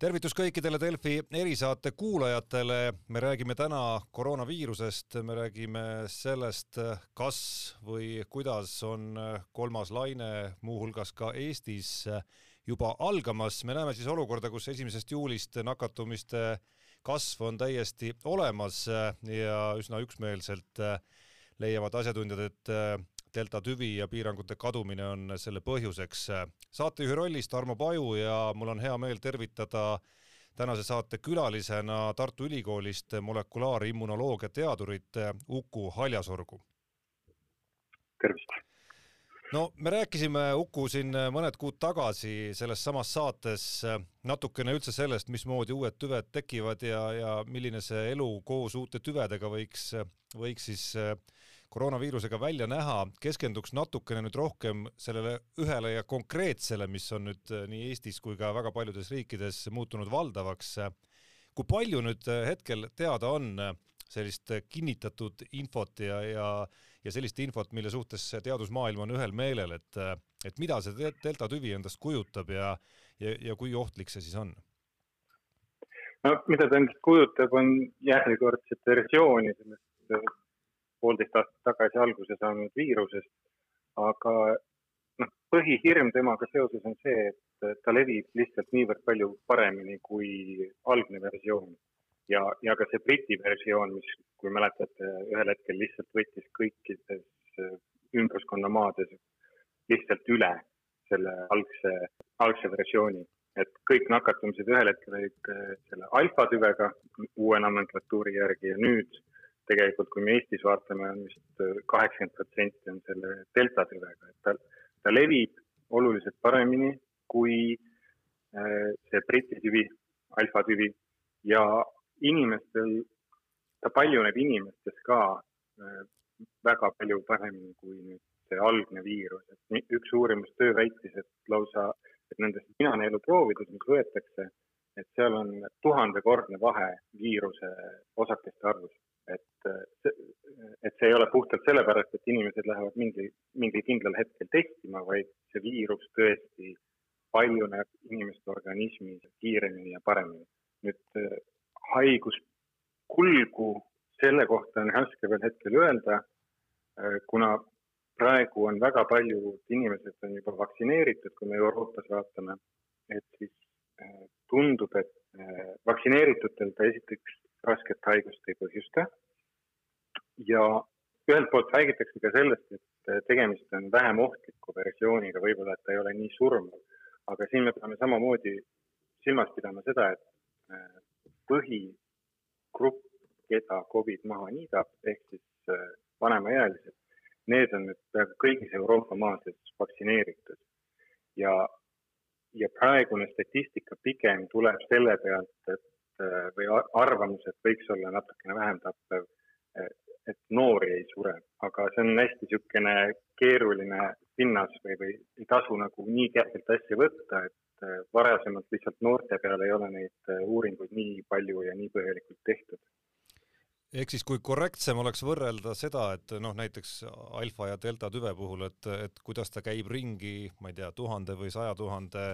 tervitus kõikidele Delfi erisaate kuulajatele. me räägime täna koroonaviirusest, me räägime sellest, kas või kuidas on kolmas laine muuhulgas ka Eestis juba algamas. me näeme siis olukorda, kus esimesest juulist nakatumiste kasv on täiesti olemas ja üsna üksmeelselt leiavad asjatundjad, et delta tüvi ja piirangute kadumine on selle põhjuseks. saatejuhi rollis Tarmo Paju ja mul on hea meel tervitada tänase saate külalisena Tartu Ülikoolist molekulaarimmunoloogia teadurit Uku Haljasorgu. tervist! no me rääkisime Uku siin mõned kuud tagasi selles samas saates natukene üldse sellest, mismoodi uued tüved tekivad ja, ja milline see elu koos uute tüvedega võiks, võiks siis koroonaviirusega välja näha, keskenduks natukene nüüd rohkem sellele ühele ja konkreetsele, mis on nüüd äh, nii Eestis kui ka väga paljudes riikides muutunud valdavaks. kui palju nüüd äh, hetkel teada on äh, sellist kinnitatud infot ja, ja, ja sellist infot, mille suhtes teadusmaailm on ühel meelel, et, et mida see delta tüvi endast kujutab ja, ja, ja kui ohtlik see siis on? no mida ta endast kujutab, on järjekordset versiooni sellest poolteist aastat tagasi alguse saanud viirusest. aga noh, põhihirm temaga seoses on see, et ta levib lihtsalt niivõrd palju paremini kui algne versioon. ja, ja ka see Briti versioon, mis, kui mäletate, ühel hetkel lihtsalt võttis kõikides äh, ümbruskonna maades lihtsalt üle selle algse, algse versiooni et kõik nakatumised ühel hetkel olid äh, selle alfa tüvega uue nomenklatuuri järgi ja nüüd tegelikult, kui me Eestis vaatame, on vist äh, kaheksakümmend protsenti on selle delta tüvega, et ta, ta levib oluliselt paremini kui äh, see Briti tüvi, alfa tüvi. Ja inimestel, ta paljuneb inimestes ka äh, väga palju paremini kui nüüd see algne viirus, et üks uurimustöö väitis, et lausa, et nendest ninaneeluproovides, mis võetakse, et seal on tuhandekordne vahe viiruse osakeste arvus et, et see ei ole puhtalt sellepärast, et inimesed lähevad mingi, mingil kindlal hetkel testima, vaid see viirus tõesti paljuneb inimeste organismis kiiremini ja paremini. nüüd haiguskulgu selle kohta on raske veel hetkel öelda, kuna praegu on väga paljud inimesed on juba vaktsineeritud, kui me Euroopas vaatame, et siis tundub, et vaktsineeritutel ta esiteks rasket haigust ei põhjusta. Ja ühelt poolt räägitakse ka sellest, et tegemist on vähem ohtliku versiooniga, võib-olla et ta ei ole nii surmav, aga siin me peame samamoodi silmas pidama seda, et äh, põhigrupp, keda Covid maha niidab, ehk siis äh, vanemaealised, need on nüüd peaaegu kõigis Euroopa maades vaktsineeritud. Ja, ja praegune statistika pigem tuleb selle pealt, et Äh, või arvamus, et võiks olla natukene vähem tappev, äh, et noori ei sure, aga see on hästi niisugune keeruline pinnas või, või ei tasu nagu nii kergelt asja võtta, et äh, varasemalt lihtsalt noorte peal ei ole neid uuringuid nii palju ja nii põhjalikult tehtud ehk siis, kui korrektsem oleks võrrelda seda, et noh, näiteks alfa ja delta tüve puhul, et, et kuidas ta käib ringi, ma ei tea, tuhande või saja tuhande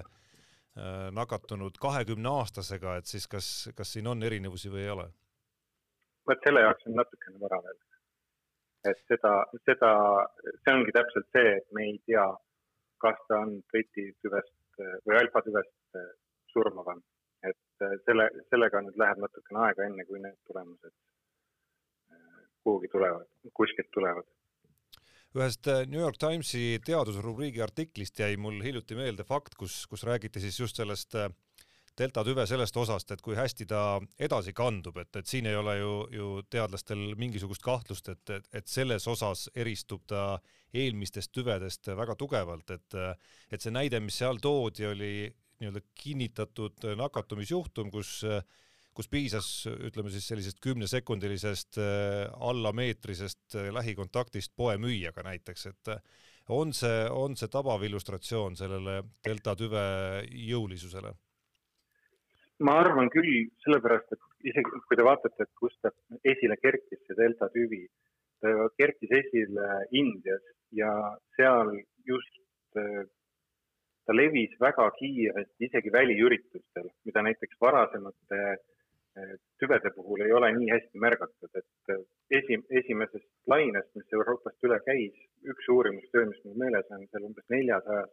Äh, nakatunud kahekümne aastasega, et siis kas, kas siin on erinevusi või ei ole? Vot selle jaoks on natukene vara veel. et seda, seda, see ongi täpselt see, et me ei tea, kas ta on Briti tüvest või alfa tüvest äh, surmavam. et äh, selle, sellega nüüd läheb natukene aega, enne kui need tulemused kuhugi tulevad, kuskilt tulevad ühest äh, New York Timesi teadusrubriigi artiklist jäi mul hiljuti meelde fakt, kus, kus räägiti siis just sellest äh, delta tüve sellest osast, et kui hästi ta edasi kandub, et, et siin ei ole ju, ju teadlastel mingisugust kahtlust, et, et, et selles osas eristub ta eelmistest tüvedest väga tugevalt, et, et see näide, mis seal toodi, oli nii-öelda kinnitatud nakatumisjuhtum, kus kus piisas, ütleme siis sellisest kümnesekundilisest äh, allameetrisest äh, lähikontaktist poemüüjaga näiteks, et äh, on see, on see tabav illustratsioon sellele delta tüve jõulisusele? Ma arvan küll, sellepärast et isegi kui te vaatate, et kust ta esile kerkis, see delta tüvi, ta kerkis esile Indias ja seal just ta levis väga kiiresti isegi väliüritustel, mida näiteks varasemate eh, tüvede puhul ei ole nii hästi märgatud, et eh, esi, esimesest lainest, mis Euroopast üle käis, üks uurimustöö, mis mul meeles on, seal umbes neljasajas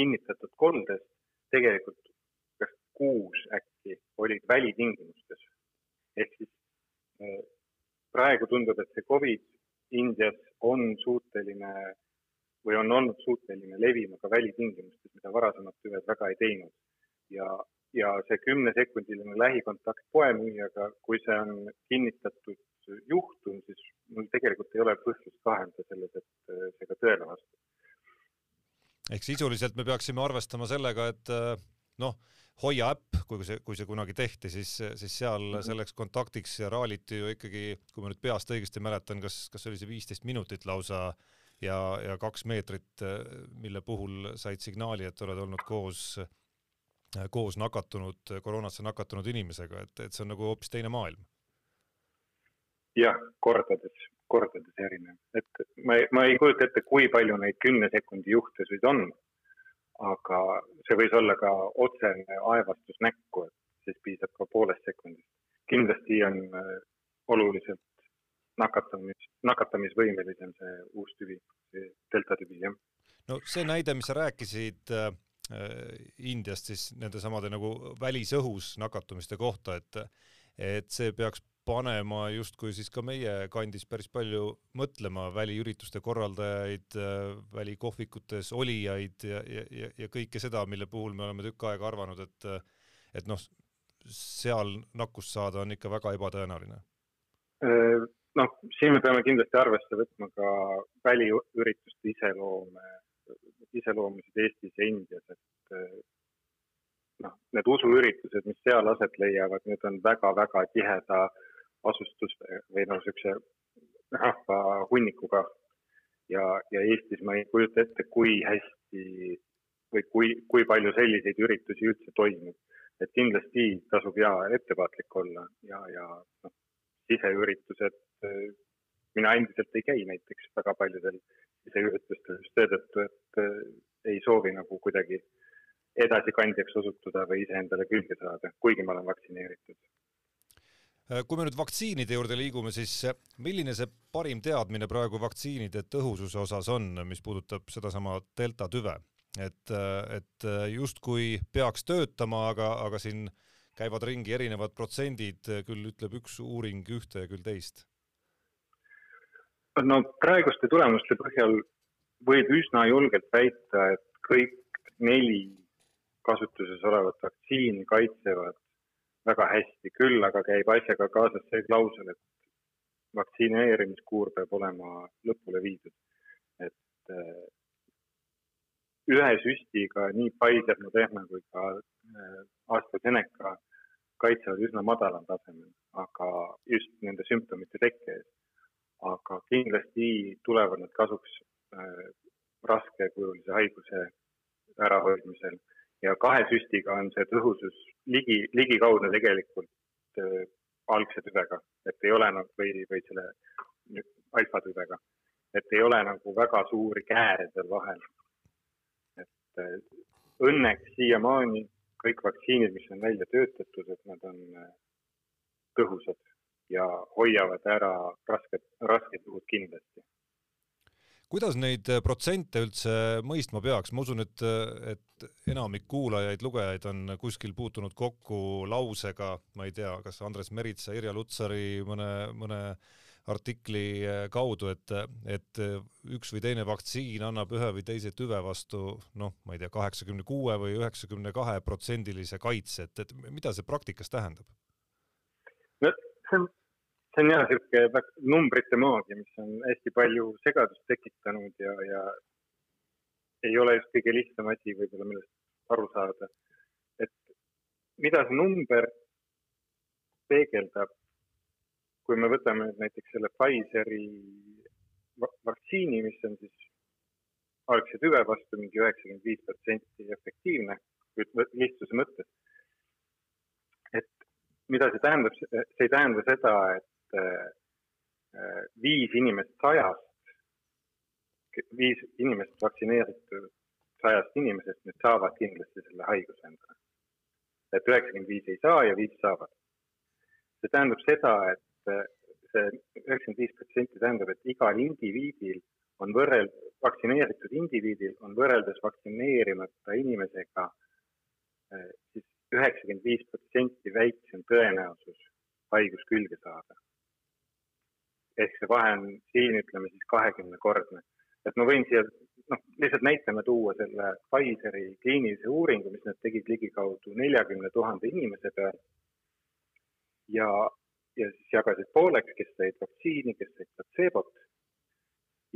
kinnitatud koldest tegelikult kuus äkki olid välitingimustes. ehk siis eh, praegu tundub, et see Covid Indias on suuteline või on olnud suuteline levima ka välitingimustes, mida varasemad tüved väga ei teinud. ja, ja see kümnesekundiline lähikontakt poemüüjaga, kui see on kinnitatud juhtum, siis mul tegelikult ei ole põhjust kahelda selles, et eh, see ka tõele vastab ehk sisuliselt me peaksime arvestama sellega, et äh, noh, Hoia äpp, kui see, kui see kunagi tehti, siis, siis seal -hmm. selleks kontaktiks raaliti ju ikkagi, kui ma nüüd peast õigesti mäletan, kas, kas oli see viisteist minutit lausa ja, ja kaks meetrit, mille puhul said signaali, et oled olnud koos, koos nakatunud, koroonasse nakatunud inimesega, et, et see on nagu hoopis teine maailm. jah, kordades kordades erinev, et ma ei, ma ei kujuta ette, kui palju neid kümne sekundi juhtusid on. Aga see võis olla ka otsene aevastus näkku, et siis piisab ka poolest sekundist. kindlasti on äh, oluliselt nakatamis, nakatamisvõimelisem see uus tüvi, see delta tüvi, jah. no see näide, mis sa rääkisid äh, Indiast siis nendesamade nagu välisõhus nakatumiste kohta, et et see peaks panema justkui siis ka meie kandis päris palju mõtlema väliürituste korraldajaid, välikohvikutes olijaid ja, ja, ja kõike seda, mille puhul me oleme tükk aega arvanud, et et noh, seal nakkust saada on ikka väga ebatõenäoline. noh, siin me peame kindlasti arvesse võtma ka väliürituste iseloome, iseloomusid Eestis ja Indias, et noh, need usuüritused, mis seal aset leiavad, need on väga-väga tiheda äh, asustus või noh, niisuguse rahvahunnikuga. ja, ja Eestis ma ei kujuta ette, kui hästi või kui, kui palju selliseid üritusi üldse toimub. et kindlasti tasub ja ettevaatlik olla ja, ja noh, siseüritused, mina endiselt ei käi näiteks väga paljudel siseüritustel just seetõttu, et eh, ei soovi nagu kuidagi edasikandjaks osutuda või iseendale külge saada, kuigi ma olen vaktsineeritud Äh, kui me nüüd vaktsiinide juurde liigume, siis äh, milline see parim teadmine praegu vaktsiinide tõhususe osas on, mis puudutab sedasama delta tüve, et, äh, et justkui peaks töötama, aga, aga siin käivad ringi erinevad protsendid, küll ütleb üks uuring ühte ja küll teist? no praeguste tulemuste põhjal võib üsna julgelt väita, et kõik neli kasutuses olevat vaktsiini kaitsevad väga hästi, küll aga käib asjaga kaasas see klausel, et vaktsineerimiskuur peab olema lõpule viidud. et äh, ühe süstiga nii Pfizer, Moderna kui ka äh, AstraZeneca kaitsevad üsna madalal tasemel, aga just nende sümptomite tekke eest. aga kindlasti tulevad nad kasuks äh, raskekujulise haiguse ärahoidmisel ja kahe süstiga on see tõhusus ligi, ligikaudne tegelikult äh, algse tüvega, et ei ole nagu või, või selle alfa tüvega, et ei ole nagu väga suuri kääre seal vahel. et äh, õnneks siiamaani kõik vaktsiinid, mis on välja töötatud, et nad on äh, tõhusad ja hoiavad ära rasked, rasked juhud kindlasti kuidas neid äh, protsente üldse mõistma peaks, ma usun, et, äh, et enamik kuulajaid, lugejaid on kuskil puutunud kokku lausega, ma ei tea, kas Andres Meritsa, Irja Lutsari mõne, mõne artikli äh, kaudu, et, et üks või teine vaktsiin annab ühe või teise tüve vastu noh, ma ei tea, kaheksakümne kuue või üheksakümne kahe protsendilise kaitse, et, et mida see praktikas tähendab? no see on see on jah, niisugune numbrite maagia, mis on hästi palju segadust tekitanud ja, ja ei ole just kõige lihtsam asi võib-olla, millest aru saada. et mida see number peegeldab, kui me võtame nüüd näiteks selle Pfizeri vaktsiini, mis on siis algse tüve vastu mingi üheksakümmend viis protsenti efektiivne, lihtsuse mõttes. et mida see tähendab, see ei tähenda seda, et Äh, viis inimest sajast, viis inimest vaktsineeritud sajast inimesest nüüd saavad kindlasti selle haiguse endale. et üheksakümmend viis ei saa ja viis saavad. see tähendab seda, et äh, see üheksakümmend viis protsenti tähendab, et igal indiviidil on võrreld-, vaktsineeritud indiviidil on võrreldes vaktsineerimata inimesega äh, siis üheksakümmend viis protsenti väiksem tõenäosus haigus külge saada. Ehk see vahe on siin, ütleme siis kahekümnekordne. et ma võin siia noh, lihtsalt näitena tuua selle Pfizeri kliinilise uuringu, mis nad tegid ligikaudu neljakümne tuhande inimese peal. ja, ja siis jagasid pooleks, kes said vaktsiini, kes said platseebot.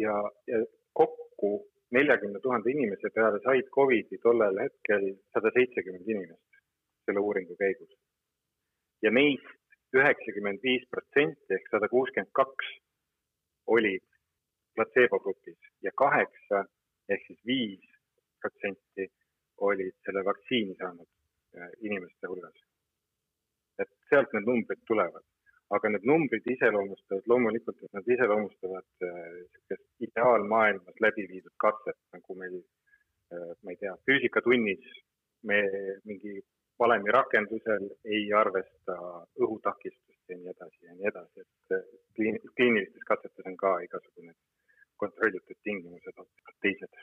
ja, ja kokku neljakümne tuhande inimese peale said Covidi tollel hetkel sada seitsekümmend inimest selle uuringu käigus. ja neist üheksakümmend viis protsenti ehk sada kuuskümmend kaks olid platseebo grupis ja kaheksa ehk siis viis protsenti olid selle vaktsiini saanud äh, inimeste hulgas. et sealt need numbrid tulevad, aga need numbrid iseloomustavad loomulikult, et nad iseloomustavad niisugust äh, ideaalmaailmas läbi viidud katset, nagu meil äh,, ma ei tea, füüsikatunnis me mingi valemi rakendusel ei arvesta õhutakistust ja nii edasi ja nii edasi, et kliin, kliinilistes katsetes on ka igasugune kontrollitud tingimused teised.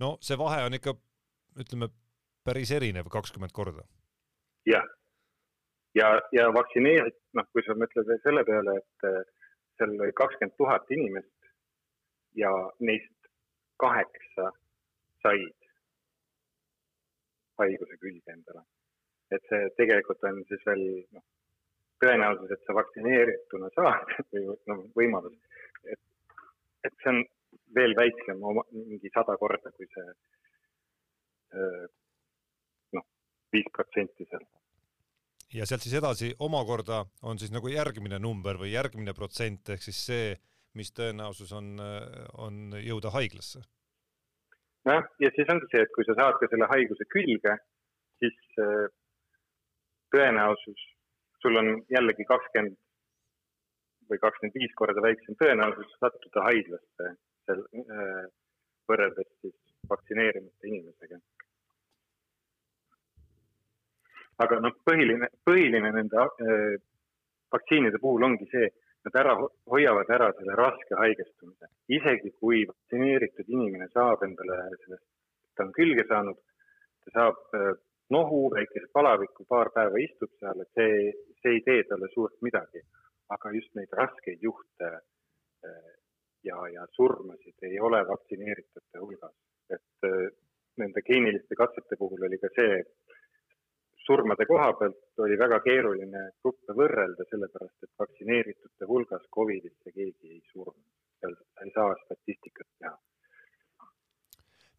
no see vahe on ikka, ütleme, päris erinev, kakskümmend korda. jah, ja, ja, ja vaktsineerit-, noh, kui sa mõtled veel selle peale, et seal oli kakskümmend tuhat inimest ja neist kaheksa said haiguse külge endale et see tegelikult on siis veel noh, tõenäosus, et sa vaktsineerituna saad või noh, võimalus, et, et see on veel väiksem, mingi sada korda, kui see noh, viis protsenti seal. ja sealt siis edasi omakorda on siis nagu järgmine number või järgmine protsent ehk siis see, mis tõenäosus on, on jõuda haiglasse. nojah, ja siis ongi see, et kui sa saad ka selle haiguse külge, siis tõenäosus, sul on jällegi kakskümmend või kakskümmend viis korda väiksem tõenäosus sattuda haiglasse sel, äh, võrreldes siis vaktsineerimata inimesega. aga noh, põhiline, põhiline nende äh, vaktsiinide puhul ongi see, nad ära, hoiavad ära selle raske haigestumise. isegi kui vaktsineeritud inimene saab endale sellest, ta on külge saanud, ta saab äh, nohu, väikese palaviku, paar päeva istub seal, et see, see ei tee talle suurt midagi. aga just neid raskeid juhte eh, ja, ja surmasid ei ole vaktsineeritute hulgas. et eh, nende kliiniliste katsete puhul oli ka see, surmade koha pealt oli väga keeruline gruppe võrrelda, sellepärast et vaktsineeritute hulgas Covidisse keegi ei surnud. seal ei saa statistikat teha.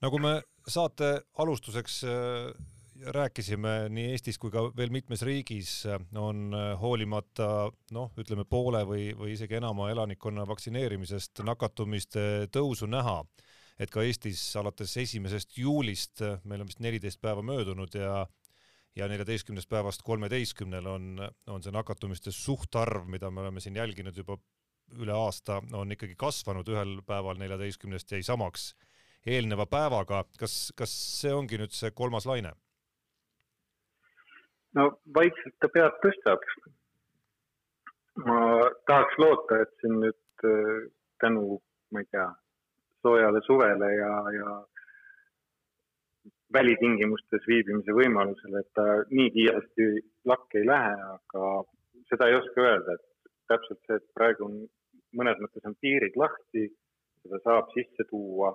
nagu me saate alustuseks eh, rääkisime nii Eestis kui ka veel mitmes riigis on äh, hoolimata noh, ütleme poole või, või isegi enama elanikkonna vaktsineerimisest nakatumiste tõusu näha. et ka Eestis alates esimesest juulist, äh, meil on vist neliteist päeva möödunud ja ja neljateistkümnest päevast kolmeteistkümnel on, on see nakatumiste suhtarv, mida me oleme siin jälginud juba üle aasta, on ikkagi kasvanud, ühel päeval neljateistkümnest jäi samaks eelneva päevaga. kas, kas see ongi nüüd see kolmas laine? No vaikselt ta pead tõstab. ma tahaks loota, et siin nüüd äh, tänu, ma ei tea, soojale suvele ja, ja välitingimustes viibimise võimalusele, et ta nii kiiresti lakke ei lähe, aga seda ei oska öelda, et täpselt see, et praegu on mõnes mõttes on piirid lahti, seda saab sisse tuua,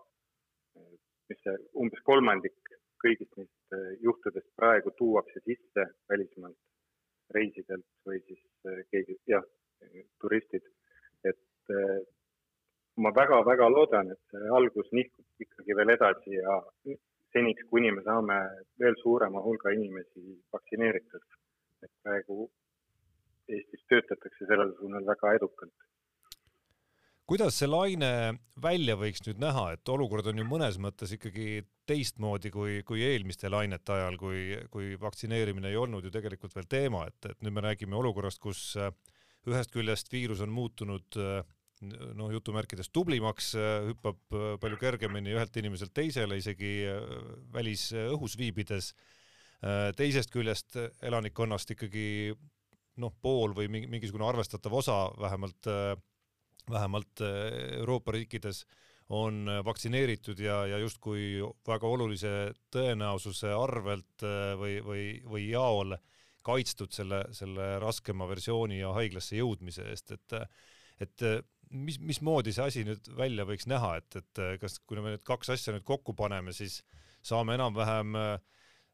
mis see umbes kolmandik kõigist neist juhtudest praegu tuuakse sisse välismaalt reisidelt või siis äh, keegi, jah, turistid. et äh, ma väga-väga loodan, et see algus nihkub ikkagi veel edasi ja seniks, kuni me saame veel suurema hulga inimesi vaktsineeritud. et praegu Eestis töötatakse sellel suunal väga edukalt kuidas see laine välja võiks nüüd näha, et olukord on ju mõnes mõttes ikkagi teistmoodi kui, kui eelmiste lainete ajal, kui, kui vaktsineerimine ei olnud ju tegelikult veel teema, et, et nüüd me räägime olukorrast, kus äh, ühest küljest viirus on muutunud äh, noh, jutumärkides tublimaks, hüppab palju kergemini ühelt inimeselt teisele, isegi välisõhus viibides. teisest küljest elanikkonnast ikkagi noh, pool või mingisugune arvestatav osa vähemalt, vähemalt Euroopa riikides on vaktsineeritud ja, ja justkui väga olulise tõenäosuse arvelt või, või, või jaol kaitstud selle, selle raskema versiooni ja haiglasse jõudmise eest, et et mis, mismoodi see asi nüüd välja võiks näha, et, et kas, kui me need kaks asja nüüd kokku paneme, siis saame enam-vähem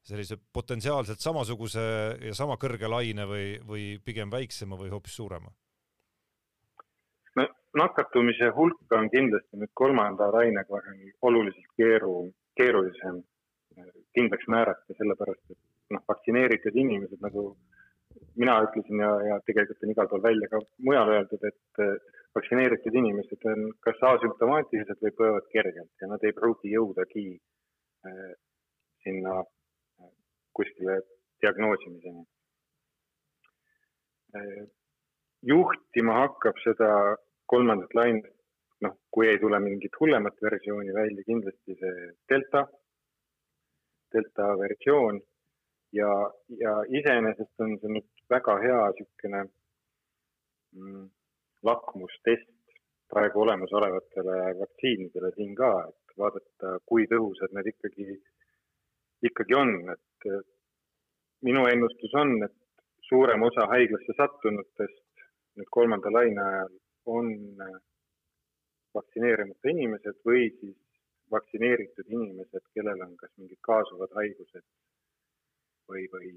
sellise potentsiaalselt samasuguse ja sama kõrge laine või, või pigem väiksema või hoopis suurema? No nakatumise hulk on kindlasti nüüd kolmanda lainega oluliselt keeru, keerulisem kindlaks määrata, sellepärast et noh, vaktsineeritud inimesed, nagu mina ütlesin ja, ja tegelikult on igal pool välja ka mujal öeldud, et vaktsineeritud inimesed on kas asümptomaatilised või põevad kergelt ja nad ei pruugi jõudagi äh, sinna äh, kuskile diagnoosimiseni äh,. Juhtima hakkab seda kolmandat lainet, noh, kui ei tule mingit hullemat versiooni välja, kindlasti see delta, delta versioon. Ja, ja iseenesest on see nüüd väga hea niisugune mm, lakmustest praegu olemasolevatele vaktsiinidele siin ka, et vaadata, kui tõhusad need ikkagi, ikkagi on, et minu ennustus on, et suurem osa haiglasse sattunutest nüüd kolmanda laine ajal on vaktsineerimata inimesed või siis vaktsineeritud inimesed, kellel on kas mingid kaasuvad haigused või, või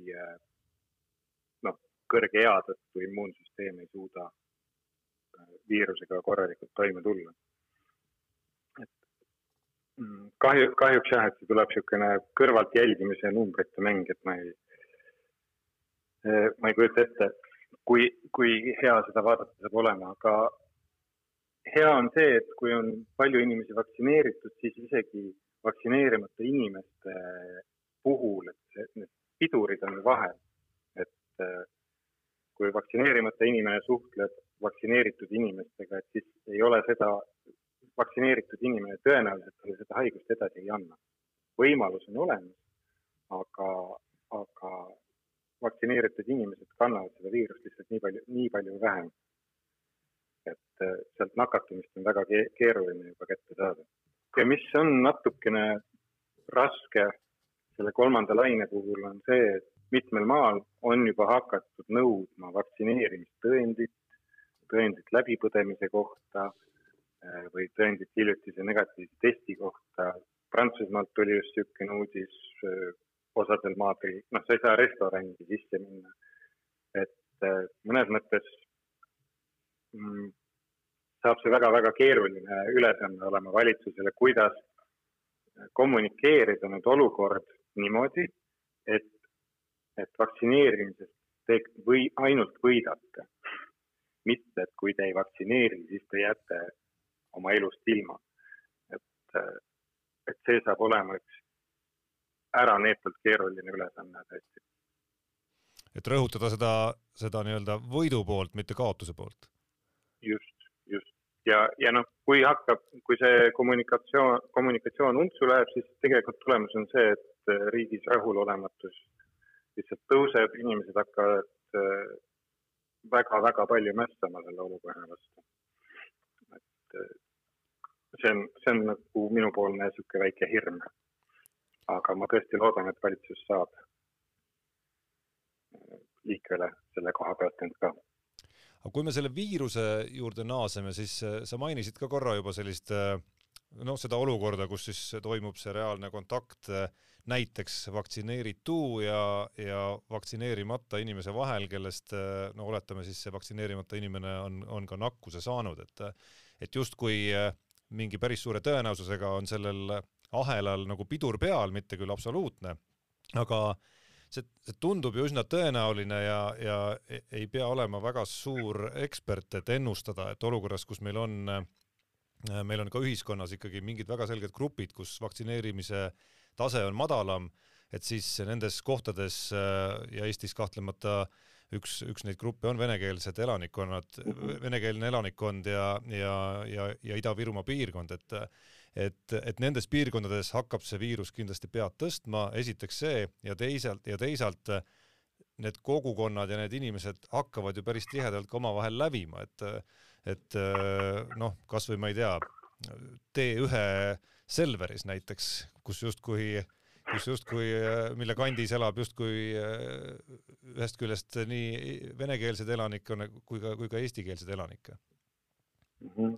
noh, kõrge ea tõttu immuunsüsteem ei suuda viirusega korralikult toime tulla. et mm, kahju, kahjuks jah, et see tuleb niisugune kõrvalt jälgimise numbrite mäng, et ma ei, ma ei kujuta ette, kui, kui hea seda vaadata saab olema, aga hea on see, et kui on palju inimesi vaktsineeritud, siis isegi vaktsineerimata inimeste puhul, et see, need pidurid on vahel. et eh, kui vaktsineerimata inimene suhtleb vaktsineeritud inimestega, et siis ei ole seda, vaktsineeritud inimene tõenäoliselt talle seda haigust edasi ei anna. võimalus on olemas, aga, aga vaktsineeritud inimesed kannavad seda viirust lihtsalt nii palju, nii palju vähem. et äh, sealt nakatumist on väga keeruline juba kätte saada. ja mis on natukene raske selle kolmanda laine puhul, on see, et mitmel maal on juba hakatud nõudma vaktsineerimistõendit tõendit läbipõdemise kohta äh, või tõendit hiljutise negatiivse testi kohta. Prantsusmaalt tuli just niisugune uudis, äh, osadel maadel, noh, sa ei saa restorani sisse minna. et äh, mõnes mõttes mm, saab see väga-väga keeruline ülesanne olema valitsusele, kuidas kommunikeerida nüüd olukord niimoodi, et, et vaktsineerimisest te või ainult võidate mitte, et kui te ei vaktsineeri, siis te jääte oma elust ilma. et, et see saab olema üks äraneetult keeruline ülesanne tõesti. et rõhutada seda, seda nii-öelda võidu poolt, mitte kaotuse poolt. just, just ja, ja noh, kui hakkab, kui see kommunikatsioon, kommunikatsioon untsu läheb, siis tegelikult tulemus on see, et riigis rahulolematus lihtsalt tõuseb, inimesed hakkavad väga-väga palju mässama selle olukorra vastu. et eh, see on, see on nagu minupoolne niisugune väike hirm. Aga ma tõesti loodan, et valitsus saab eh, liikvele selle koha pealt end ka. Aga kui me selle viiruse juurde naaseme, siis eh, sa mainisid ka korra juba sellist noh, seda olukorda, kus siis toimub see reaalne kontakt näiteks vaktsineeritu ja, ja vaktsineerimata inimese vahel, kellest no oletame siis see vaktsineerimata inimene on, on ka nakkuse saanud, et et justkui mingi päris suure tõenäosusega on sellel ahelal nagu pidur peal, mitte küll absoluutne, aga see, see tundub ju üsna tõenäoline ja, ja ei pea olema väga suur ekspert, et ennustada, et olukorras, kus meil on, meil on ka ühiskonnas ikkagi mingid väga selged grupid, kus vaktsineerimise äh, tase on madalam, et siis nendes kohtades äh, ja Eestis kahtlemata üks, üks neid gruppe on venekeelsed elanikkonnad venekeelne elanikkond ja, ja, ja, ja Ida-Virumaa piirkond, et et, et nendes piirkondades hakkab see viirus kindlasti pead tõstma, esiteks see ja teisalt ja teisalt need kogukonnad ja need inimesed hakkavad ju päris tihedalt ka omavahel lävima, et et noh, kasvõi ma ei tea, T1 Selveris näiteks, kus justkui kus justkui, mille kandis elab justkui ühest küljest nii venekeelseid elanikkonna kui ka, kui ka eestikeelseid elanikke mm. -hmm.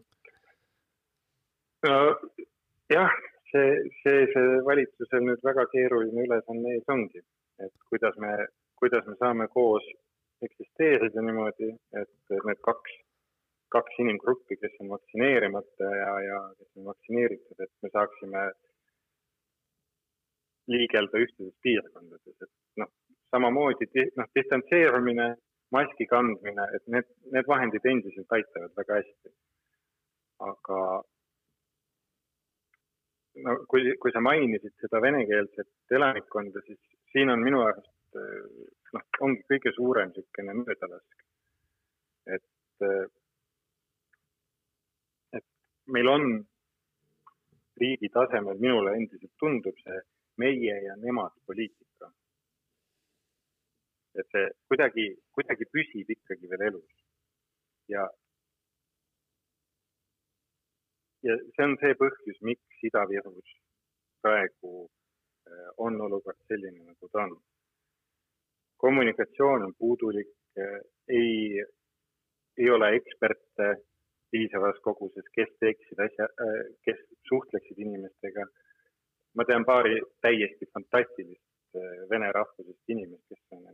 Jah, see, see, see valitsusel nüüd väga keeruline ülesanne ees ongi, et kuidas me kuidas me saame koos eksisteerida niimoodi, et need kaks, kaks inimgruppi, kes on vaktsineerimata ja, ja kes on vaktsineeritud, et me saaksime liigelda ühtedes piirkondades, et noh, samamoodi noh, distantseerumine, maski kandmine, et need, need vahendid endiselt aitavad väga hästi. aga no kui, kui sa mainisid seda venekeelset elanikkonda, siis siin on minu arust noh, ongi kõige suurem niisugune möödalask. et, et meil on riigi tasemel, minule endiselt tundub see meie ja nemad poliitika. et see kuidagi, kuidagi püsib ikkagi veel elus ja ja see on see põhjus, miks Ida-Virus praegu eh, on olukord selline, nagu ta on kommunikatsioon on puudulik, ei, ei ole eksperte piisavas koguses, kes teeksid asja, kes suhtleksid inimestega. ma tean paari täiesti fantastilist vene rahvusest inimest, kes on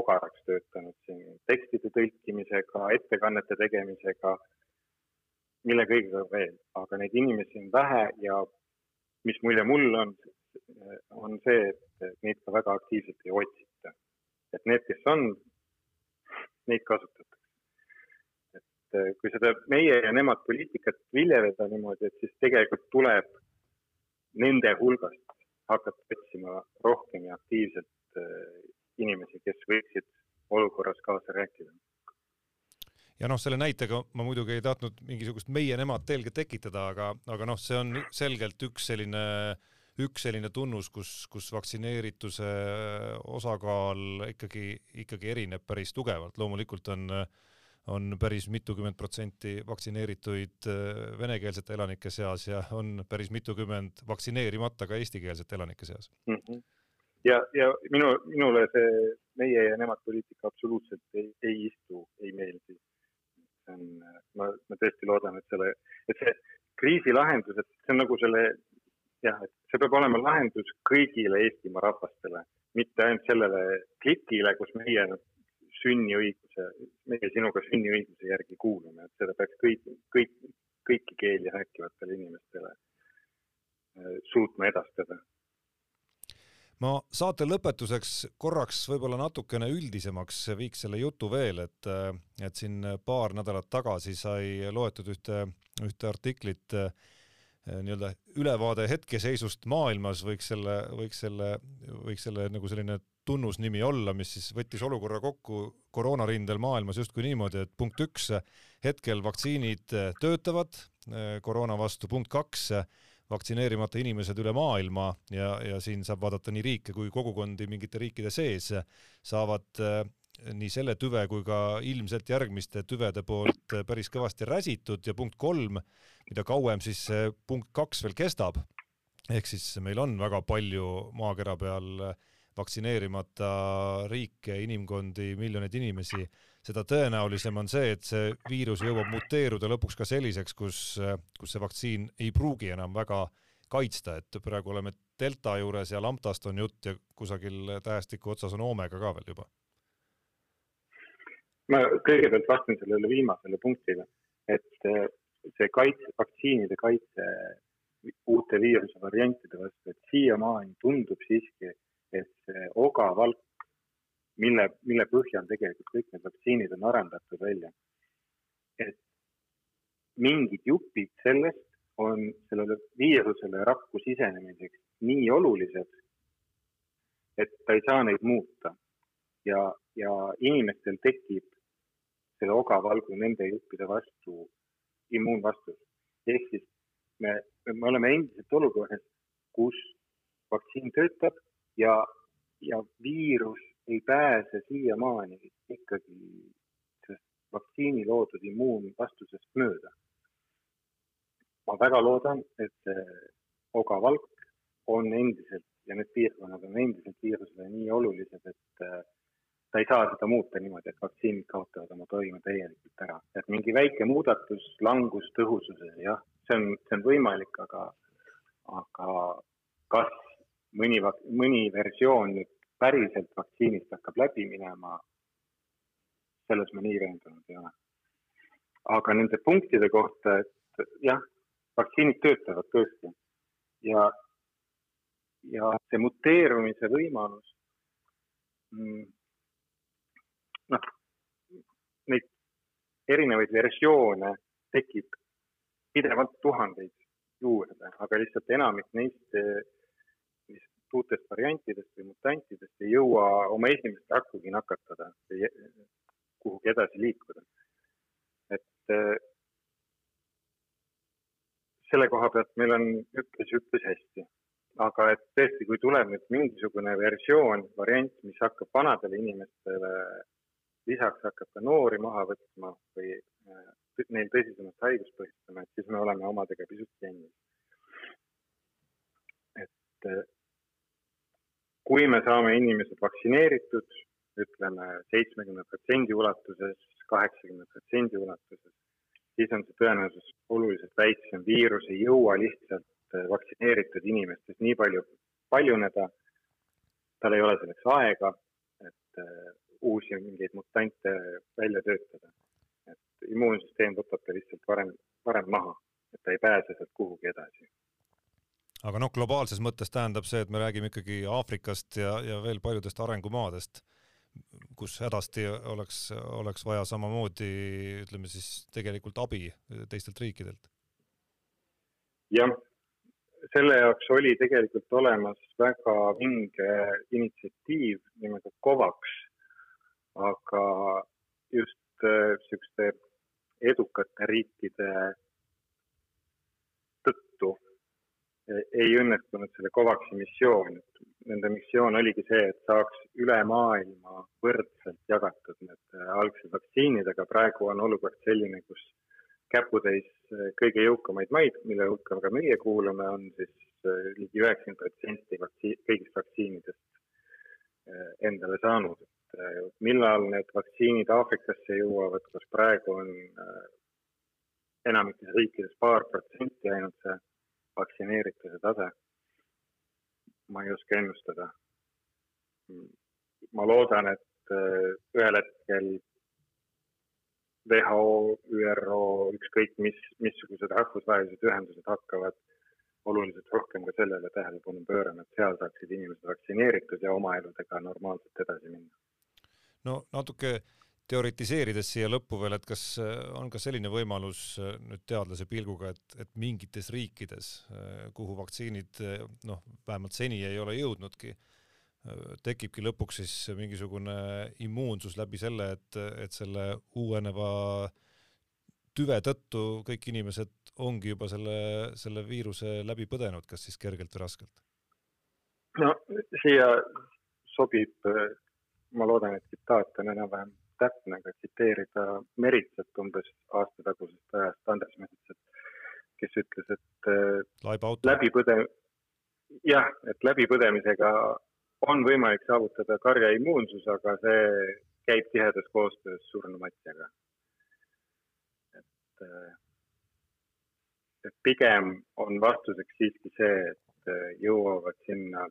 ogaraks töötanud siin tekstide tõlkimisega, ettekannete tegemisega, mille kõigega veel, aga neid inimesi on vähe ja mis mulje mul on, on see, et neid ka väga aktiivselt ei otsita et need, kes on, neid kasutatakse. et äh, kui seda meie ja nemad poliitikat viljeleda niimoodi, et siis tegelikult tuleb nende hulgast hakata otsima rohkem ja aktiivselt äh, inimesi, kes võiksid olukorras kaasa rääkida ja noh, selle näitega ma muidugi ei tahtnud mingisugust meie-nemad telge tekitada, aga, aga noh, see on selgelt üks selline äh, üks selline tunnus, kus, kus vaktsineerituse osakaal ikkagi, ikkagi erineb päris tugevalt, loomulikult on on päris mitukümmend protsenti vaktsineerituid äh, venekeelsete elanike seas ja on päris mitukümmend vaktsineerimata ka eestikeelsete elanike seas mm. -hmm. ja, ja minu, minule see meie ja nemad poliitika absoluutselt ei, ei istu, ei meeldi. See on, ma, ma tõesti loodan, et selle, et see kriisi lahendus, et see on nagu selle jah, et see peab olema lahendus kõigile Eestimaa rahvastele, mitte ainult sellele klikile, kus meie sünniõiguse, meie sinuga sünniõiguse järgi kuulume, et seda peaks kõik, kõik, kõiki keeli rääkivatele inimestele äh, suutma edastada ma saate lõpetuseks korraks võib-olla natukene üldisemaks viiks selle jutu veel, et, et siin paar nädalat tagasi sai loetud ühte, ühte artiklit nii-öelda ülevaade hetkeseisust maailmas võiks selle, võiks selle, võiks selle nagu selline tunnusnimi olla, mis siis võttis olukorra kokku koroonarindel maailmas justkui niimoodi, et punkt üks, hetkel vaktsiinid töötavad koroona vastu, punkt kaks, vaktsineerimata inimesed üle maailma ja, ja siin saab vaadata nii riike kui kogukondi mingite riikide sees, saavad nii selle tüve kui ka ilmselt järgmiste tüvede poolt päris kõvasti räsitud ja punkt kolm, mida kauem siis punkt kaks veel kestab, ehk siis meil on väga palju maakera peal vaktsineerimata riike, inimkondi, miljoneid inimesi, seda tõenäolisem on see, et see viirus jõuab muteeruda lõpuks ka selliseks, kus, kus see vaktsiin ei pruugi enam väga kaitsta, et praegu oleme delta juures ja lambdast on jutt ja kusagil tähestiku otsas on oomega ka veel juba. Ma kõigepealt vastan sellele viimasele punktile, et äh, see kaitse, vaktsiinide kaitse uute viiruse variantide vastu, et siiamaani tundub siiski, et see ogavalk, mille, mille põhjal tegelikult kõik need vaktsiinid on arendatud välja, et mingid jupid sellest on sellele viirusele rakku sisenemiseks nii olulised, et ta ei saa neid muuta ja, ja inimestel tekib selle ogavalgu nende juppide vastu immuunvastus. ehk siis me, me oleme endiselt olukorras, kus vaktsiin töötab ja, ja viirus ei pääse siiamaani ikkagi vaktsiini loodud immuunvastusest mööda. ma väga loodan, et ogavalk on endiselt ja need piirkonnad on endiselt viirusele nii olulised, et äh, ta ei saa seda muuta niimoodi, et vaktsiinid kaotavad oma toime täielikult ära. et mingi väike muudatus, langus tõhususes, jah, see on, see on võimalik, aga, aga kas mõni, mõni versioon nüüd päriselt vaktsiinist hakkab läbi minema, selles ma nii veendunud ei ole. aga nende punktide kohta, et jah, vaktsiinid töötavad tõesti ja ja see muteerumise võimalus, mm, noh, neid erinevaid versioone tekib pidevalt tuhandeid juurde, aga lihtsalt enamik neist uutest variantidest või mutantidest ei jõua oma esimest rakkugi nakatada või kuhugi edasi liikuda. et äh, selle koha pealt meil on üpris, üpris hästi aga et tõesti, kui tuleb nüüd mingisugune versioon, variant, mis hakkab vanadele inimestele lisaks hakkab ka noori maha võtma või äh, neil tõsisemat haigust põhjustama, et siis me oleme omadega pisut jännis. et äh, kui me saame inimesed vaktsineeritud, ütleme seitsmekümne protsendi ulatuses, kaheksakümne protsendi ulatuses, siis on see tõenäosus oluliselt väiksem, viirus ei jõua lihtsalt Äh, vaktsineeritud inimestest nii palju paljuneda. tal ei ole selleks aega, et äh, uusi mingeid mutante välja töötada. et immuunsüsteem võtab ta lihtsalt varem, varem maha, et ta ei pääse sealt kuhugi edasi aga noh, globaalses mõttes tähendab see, et me räägime ikkagi Aafrikast ja, ja veel paljudest arengumaadest, kus hädasti oleks, oleks vaja samamoodi, ütleme siis tegelikult abi teistelt riikidelt. jah, selle jaoks oli tegelikult olemas väga vinge initsiatiiv nimega COVAX, aga just niisuguste äh, edukate riikide tõttu ei õnnestunud selle COVAXi missioon, nende missioon oligi see, et saaks üle maailma võrdselt jagatud need äh, algsed vaktsiinid, aga praegu on olukord selline, kus käputäis eh, kõige jõukamaid maid, mille hulka ka meie kuulume, on siis eh, ligi üheksakümmend protsenti vaktsiin, kõigist vaktsiinidest endale saanud. millal need vaktsiinid Aafrikasse jõuavad, kas praegu on enamikes riikides paar protsenti ainult see vaktsineerituse tase? ma ei oska ennustada. ma loodan, et ühel hetkel WHO, ÜRO, ükskõik mis, missugused rahvusvahelised ühendused hakkavad oluliselt rohkem ka sellele tähelepanu pöörama, et seal saaksid inimesed vaktsineeritud ja oma eludega normaalselt edasi minna. no natuke teoritiseerides siia lõppu veel, et kas on ka selline võimalus nüüd teadlase pilguga, et, et mingites riikides, kuhu vaktsiinid noh, vähemalt seni ei ole jõudnudki, tekibki lõpuks siis mingisugune immuunsus läbi selle, et, et selle uueneva tüve tõttu kõik inimesed ongi juba selle, selle viiruse läbi põdenud, kas siis kergelt või raskelt? no siia sobib, ma loodan, et tsitaat on enam-vähem täpne, aga tsiteerida Meritsat umbes aasta tagusest ajast, Andres Meritsat, kes ütles, et läbipõde-, jah, et läbipõdemisega on võimalik saavutada karja immuunsus, aga see käib tihedas koostöös surnumatjaga. et, et pigem on vastuseks siiski see, et jõuavad sinna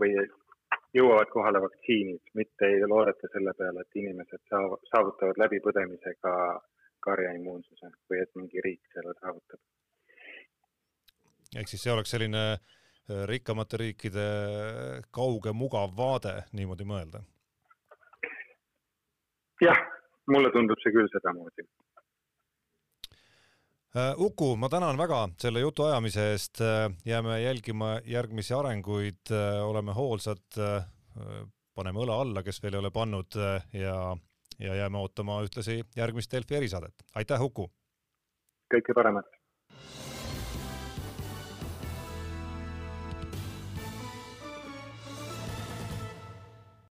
või jõuavad kohale vaktsiinid, mitte ei loodeta selle peale, et inimesed saavutavad läbipõdemisega karjaimmuunsuse või et mingi riik selle saavutab. ehk siis see oleks selline äh, Äh, rikkamate riikide kauge mugav vaade niimoodi mõelda? jah, mulle tundub see küll sedamoodi. Äh, Uku, ma tänan väga selle jutuajamise eest, äh, jääme jälgima järgmisi arenguid, oleme hoolsad, paneme õla alla, kes veel ei ole pannud ja, ja jääme ootama ühtlasi järgmist Delfi erisaadet. aitäh, Uku! kõike paremat!